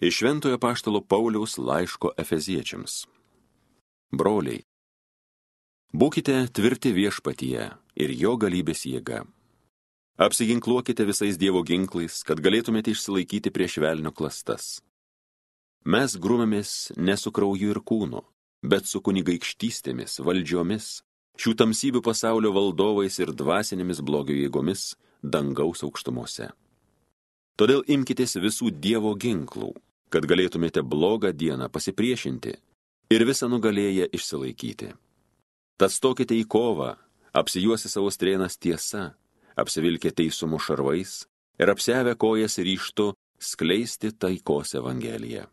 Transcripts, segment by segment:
Iš Šventojo Paštalo Pauliaus laiško Efeziečiams. Broliai, būkite tvirti viešpatyje ir jo galybės jėga. Apsiginkluokite visais Dievo ginklais, kad galėtumėte išsilaikyti prieš velnio klastas. Mes grumėmės ne su krauju ir kūnu, bet su kunigaikštystėmis, valdžiomis, šių tamsybių pasaulio valdovais ir dvasinėmis blogio jėgomis dangaus aukštumose. Todėl imkitės visų Dievo ginklų kad galėtumėte blogą dieną pasipriešinti ir visą nugalėję išsilaikyti. Tad stokite į kovą, apsijuosi savo strėnas tiesa, apsivilkė teisumo šarvais ir apsiavę kojas ryštu skleisti taikos evangeliją.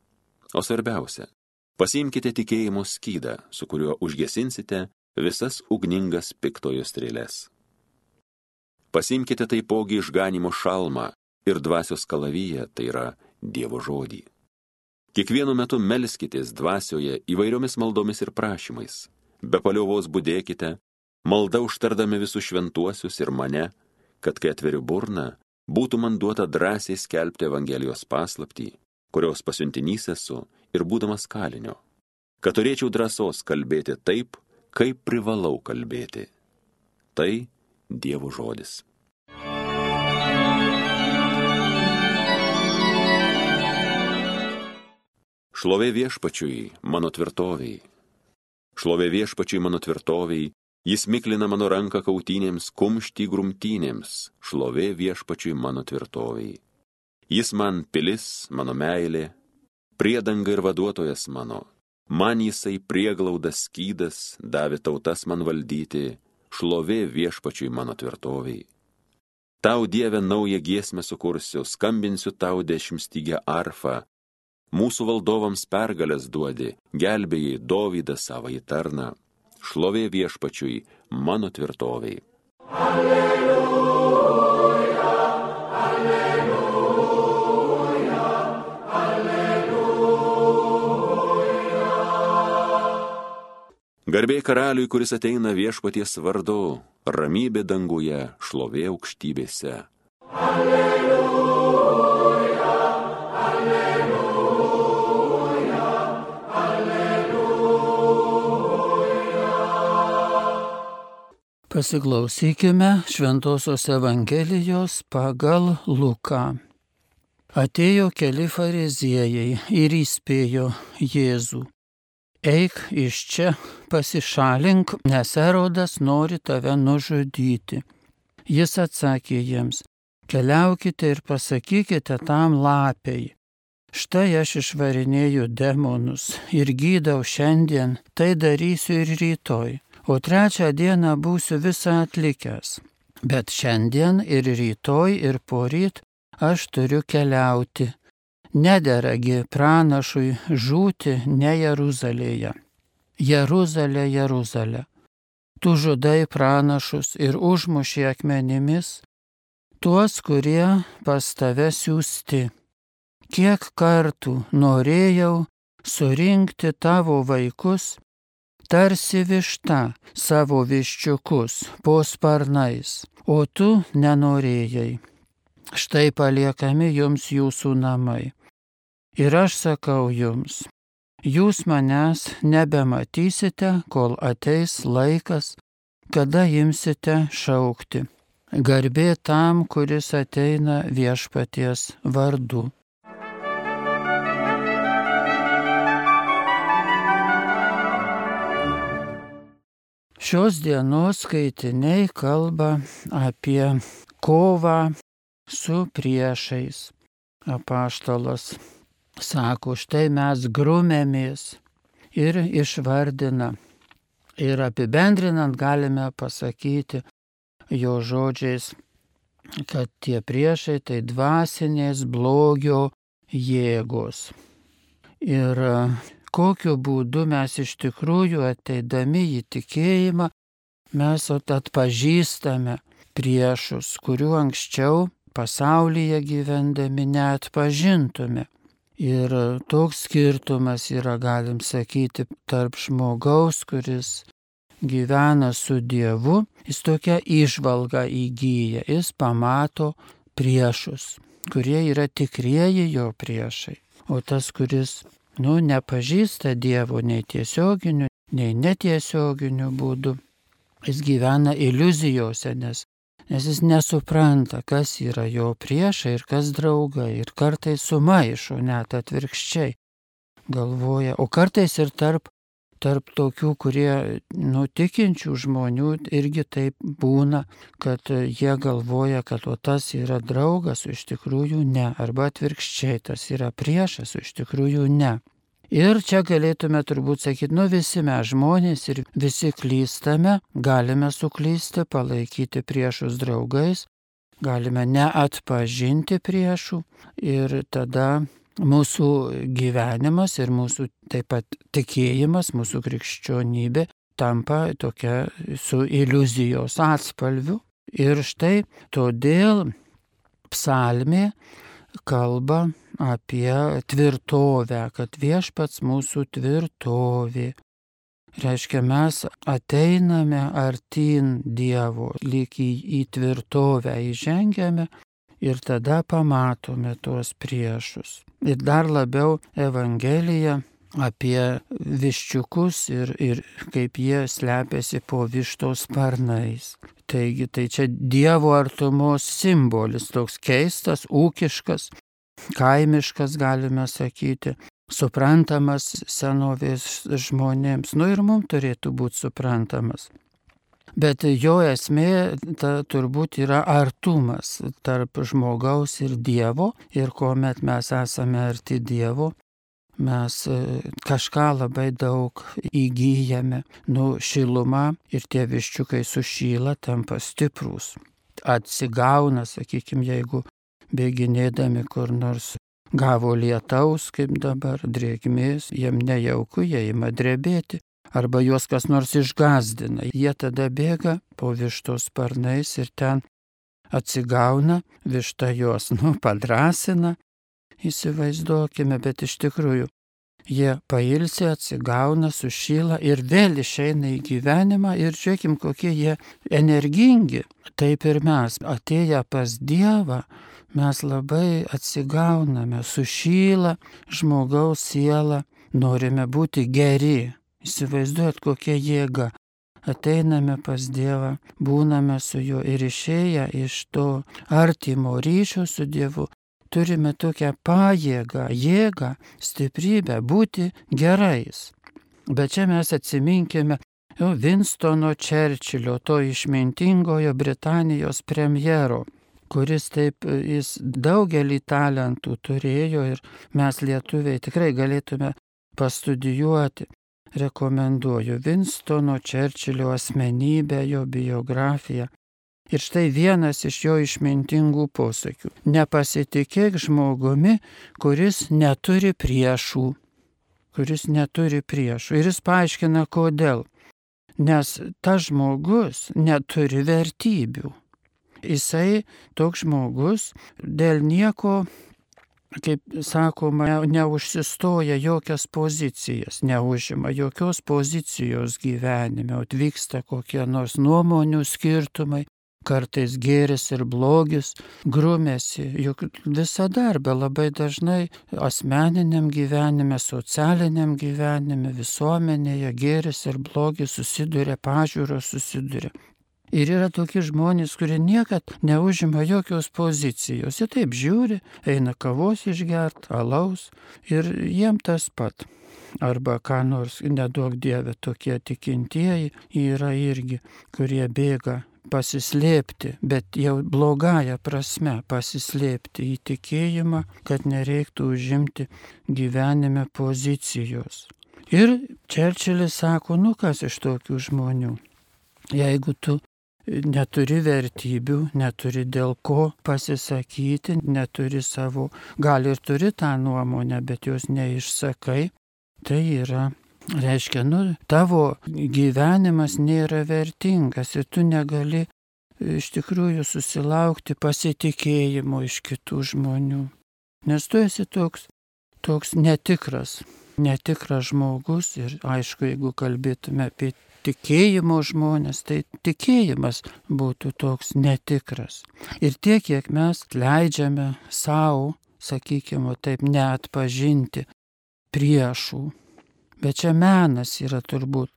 O svarbiausia, pasiimkite tikėjimo skydą, su kuriuo užgesinsite visas ugningas piktojo strėlės. Pasimkite taipogi išganimo šalmą ir dvasios kalavyje, tai yra Dievo žodį. Kiekvienu metu melskitės dvasioje įvairiomis maldomis ir prašymais. Be paliovos būdėkite, malda užtardami visus šventuosius ir mane, kad kai atveriu burną, būtų man duota drąsiai skelbti Evangelijos paslaptį, kurios pasiuntinys esu ir būdamas kalinio, kad turėčiau drąsos kalbėti taip, kaip privalau kalbėti. Tai Dievo žodis. Šlovė viešpačiui, mano tvirtoviai. Šlovė viešpačiui mano tvirtoviai, jis miklina mano ranką kautynėms, kumštį grumtynėms, šlovė viešpačiui mano tvirtoviai. Jis man pilis, mano meilė, priedanga ir vaduotojas mano. Man jisai prieglaudas skydas, davė tautas man valdyti, šlovė viešpačiui mano tvirtoviai. Tau Dieve naują giesmę sukursiu, skambinsiu tau dešimstygę arfą, Mūsų valdovams pergalės duodi, gelbėjai Dovydą savo į tarną, šlovė viešpačiui, mano tvirtoviai. Alleluja, alleluja, alleluja. Garbė karaliui, kuris ateina viešpaties vardu, ramybė danguje, šlovė aukštybėse. Alleluja. Pasiklausykime Šventojios Evangelijos pagal Luką. Atėjo keli fariziejai ir įspėjo Jėzų. Eik iš čia, pasišalink, nes erodas nori tave nužudyti. Jis atsakė jiems, keliaukite ir pasakykite tam lapiai. Štai aš išvarinėju demonus ir gydau šiandien, tai darysiu ir rytoj o trečią dieną būsiu visą atlikęs. Bet šiandien ir rytoj ir poryt aš turiu keliauti. Nederagi pranašui žūti ne Jeruzalėje. Jeruzalė, Jeruzalė. Tu žudai pranašus ir užmuši akmenimis tuos, kurie pas tave siūsti. Kiek kartų norėjau surinkti tavo vaikus tarsi višta savo viščiukus po sparnais, o tu nenorėjai. Štai paliekami jums jūsų namai. Ir aš sakau jums, jūs manęs nebematysite, kol ateis laikas, kada imsite šaukti. Garbė tam, kuris ateina viešpaties vardu. Šios dienos skaitiniai kalba apie kovą su priešais. Apaštalas sako, štai mes grumėmės ir išvardina. Ir apibendrinant galime pasakyti jo žodžiais, kad tie priešai tai dvasinės blogio jėgos. Ir kokiu būdu mes iš tikrųjų ateidami į tikėjimą, mes atpažįstame priešus, kurių anksčiau pasaulyje gyvendami net pažintume. Ir toks skirtumas yra, galim sakyti, tarp žmogaus, kuris gyvena su Dievu, jis tokią išvalgą įgyja, jis pamato priešus, kurie yra tikrieji jo priešai. o tas, kuris, nu, nepažįsta Dievo nei tiesioginiu, nei netiesioginiu būdu, jis gyvena iliuzijose, nes, nes jis nesupranta, kas yra jo priešai ir kas draugai, ir kartais sumaišo net atvirkščiai. Galvoja, o kartais ir tarp tarp tokių, kurie nutikinčių žmonių irgi taip būna, kad jie galvoja, kad o tas yra draugas, o iš tikrųjų ne, arba atvirkščiai tas yra priešas, o iš tikrųjų ne. Ir čia galėtume turbūt sakyti, nu visi mes žmonės ir visi klystame, galime suklysti, palaikyti priešus draugais, galime neatpažinti priešų ir tada mūsų gyvenimas ir mūsų taip pat tikėjimas, mūsų krikščionybė tampa tokia su iliuzijos atspalviu. Ir štai todėl psalmė kalba apie tvirtovę, kad viešpats mūsų tvirtovė. Reiškia, mes ateiname artin Dievo, lyg į, į tvirtovę įžengiame ir tada pamatome tuos priešus. Ir dar labiau Evangelija apie viščiukus ir, ir kaip jie slepiasi po vištos sparnais. Taigi tai čia Dievo artumos simbolis, toks keistas, ūkiškas, kaimiškas galime sakyti, suprantamas senovės žmonėms, nu ir mums turėtų būti suprantamas. Bet jo esmė ta turbūt yra artumas tarp žmogaus ir Dievo. Ir kuomet mes esame arti Dievo, mes e, kažką labai daug įgyjame, nu šilumą ir tie viščiukai sušyla, tampa stiprus. Atsigauna, sakykime, jeigu bėginėdami kur nors gavo lietaus, kaip dabar, drėgmės, jiem nejauku, jie ima drebėti arba juos kas nors išgazdina. Jie tada bėga po vištos sparnais ir ten atsigauna, višta juos, nu, padrasina, įsivaizduokime, bet iš tikrųjų jie pailsi, atsigauna, sušyla ir vėl išeina į gyvenimą ir žiūrėkim, kokie jie energingi. Taip ir mes, atėję pas Dievą, mes labai atsigauname, sušyla žmogaus siela, norime būti geri, Įsivaizduot, kokia jėga. Ateiname pas Dievą, būname su juo ir išėję iš to artimo ryšio su Dievu, turime tokią pajėgą, jėgą, stiprybę būti gerais. Bet čia mes atsiminkime jau Winstono Čerčilio, to išmintingojo Britanijos premjero, kuris taip, jis daugelį talentų turėjo ir mes lietuviai tikrai galėtume pastudijuoti rekomenduoju Winstono Čerčilio asmenybę, jo biografiją. Ir štai vienas iš jo išmintingų posakių. Nepasitikėk žmogumi, kuris neturi priešų. Kuris neturi priešų. Ir jis paaiškina, kodėl. Nes tas žmogus neturi vertybių. Jisai toks žmogus dėl nieko kaip sakoma, neužsistoja jokias pozicijas, neužima jokios pozicijos gyvenime, atvyksta kokie nors nuomonių skirtumai, kartais gėris ir blogis grumėsi, juk visada arba labai dažnai asmeniniam gyvenime, socialiniam gyvenime, visuomenėje gėris ir blogis susiduria, pažiūros susiduria. Ir yra tokie žmonės, kurie niekad neužima jokios pozicijos. Jie taip žiūri, eina kavos išgert, alaus ir jiem tas pat. Arba ką nors, nedaug dievė, tokie tikintieji yra irgi, kurie bėga pasislėpti, bet jau blogąją prasme pasislėpti į tikėjimą, kad nereiktų užimti gyvenime pozicijos. Ir Čerčilis sako, nu kas iš tokių žmonių? Jeigu tu neturi vertybių, neturi dėl ko pasisakyti, neturi savo, gal ir turi tą nuomonę, bet jos neišsakai, tai yra, reiškia, nu, tavo gyvenimas nėra vertingas ir tu negali iš tikrųjų susilaukti pasitikėjimo iš kitų žmonių. Nes tu esi toks, toks netikras, netikras žmogus ir aišku, jeigu kalbėtume apie tikėjimo žmonės, tai tikėjimas būtų toks netikras. Ir tiek, kiek mes leidžiame savo sakykime, taip neatpažinti priešų. Bet čia menas yra turbūt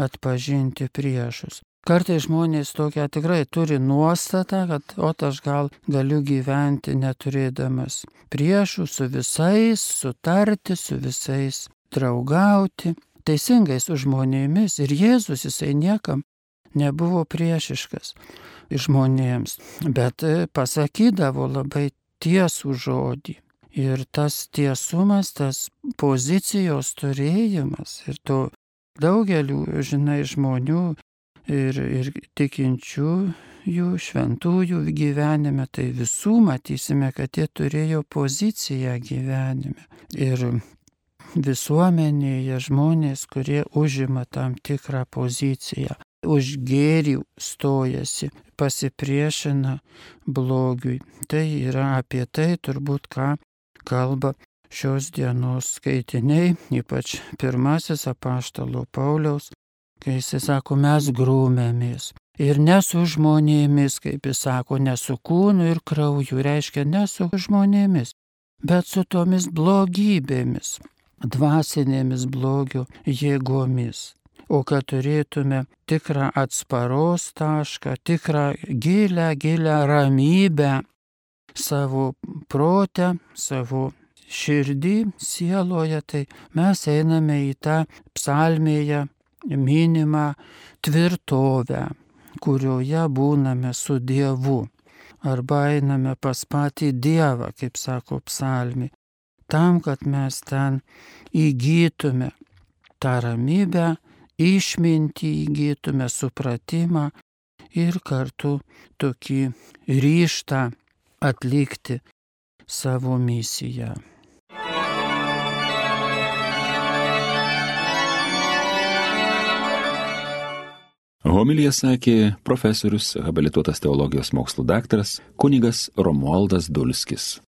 atpažinti priešus. Kartai žmonės tokia tikrai turi nuostatą, kad o aš gal galiu gyventi neturėdamas priešų su visais, sutarti su visais, draugauti, teisingai su žmonėmis. Ir Jėzus jisai niekam nebuvo priešiškas žmonėms, bet pasakydavo labai tiesų žodį. Ir tas tiesumas, tas pozicijos turėjimas ir to daugelių, žinai, žmonių ir, ir tikinčių jų šventųjų gyvenime, tai visų matysime, kad jie turėjo poziciją gyvenime. Ir visuomenėje žmonės, kurie užima tam tikrą poziciją, už gėrį stojasi, pasipriešina blogiui. Tai yra apie tai turbūt, ką kalba šios dienos skaitiniai, ypač pirmasis apaštalo Pauliaus kai jis sako, mes grūmėmės. Ir ne su žmonėmis, kaip jis sako, ne su kūnu ir krauju, reiškia ne su žmonėmis, bet su tomis blogybėmis, dvasinėmis blogio jėgomis. O kad turėtume tikrą atsparos tašką, tikrą gilę, gilę ramybę savo protę, savo širdį, sieloje, tai mes einame į tą psalmėje minimą tvirtovę, kurioje būname su Dievu. Arba einame pas patį Dievą, kaip sako psalmi, tam, kad mes ten įgytume tą ramybę, išmintį įgytume, supratimą ir kartu tokį ryštą atlikti savo misiją. Homilija sakė profesorius, habilituotas teologijos mokslų daktaras, kunigas Romualdas Dulskis.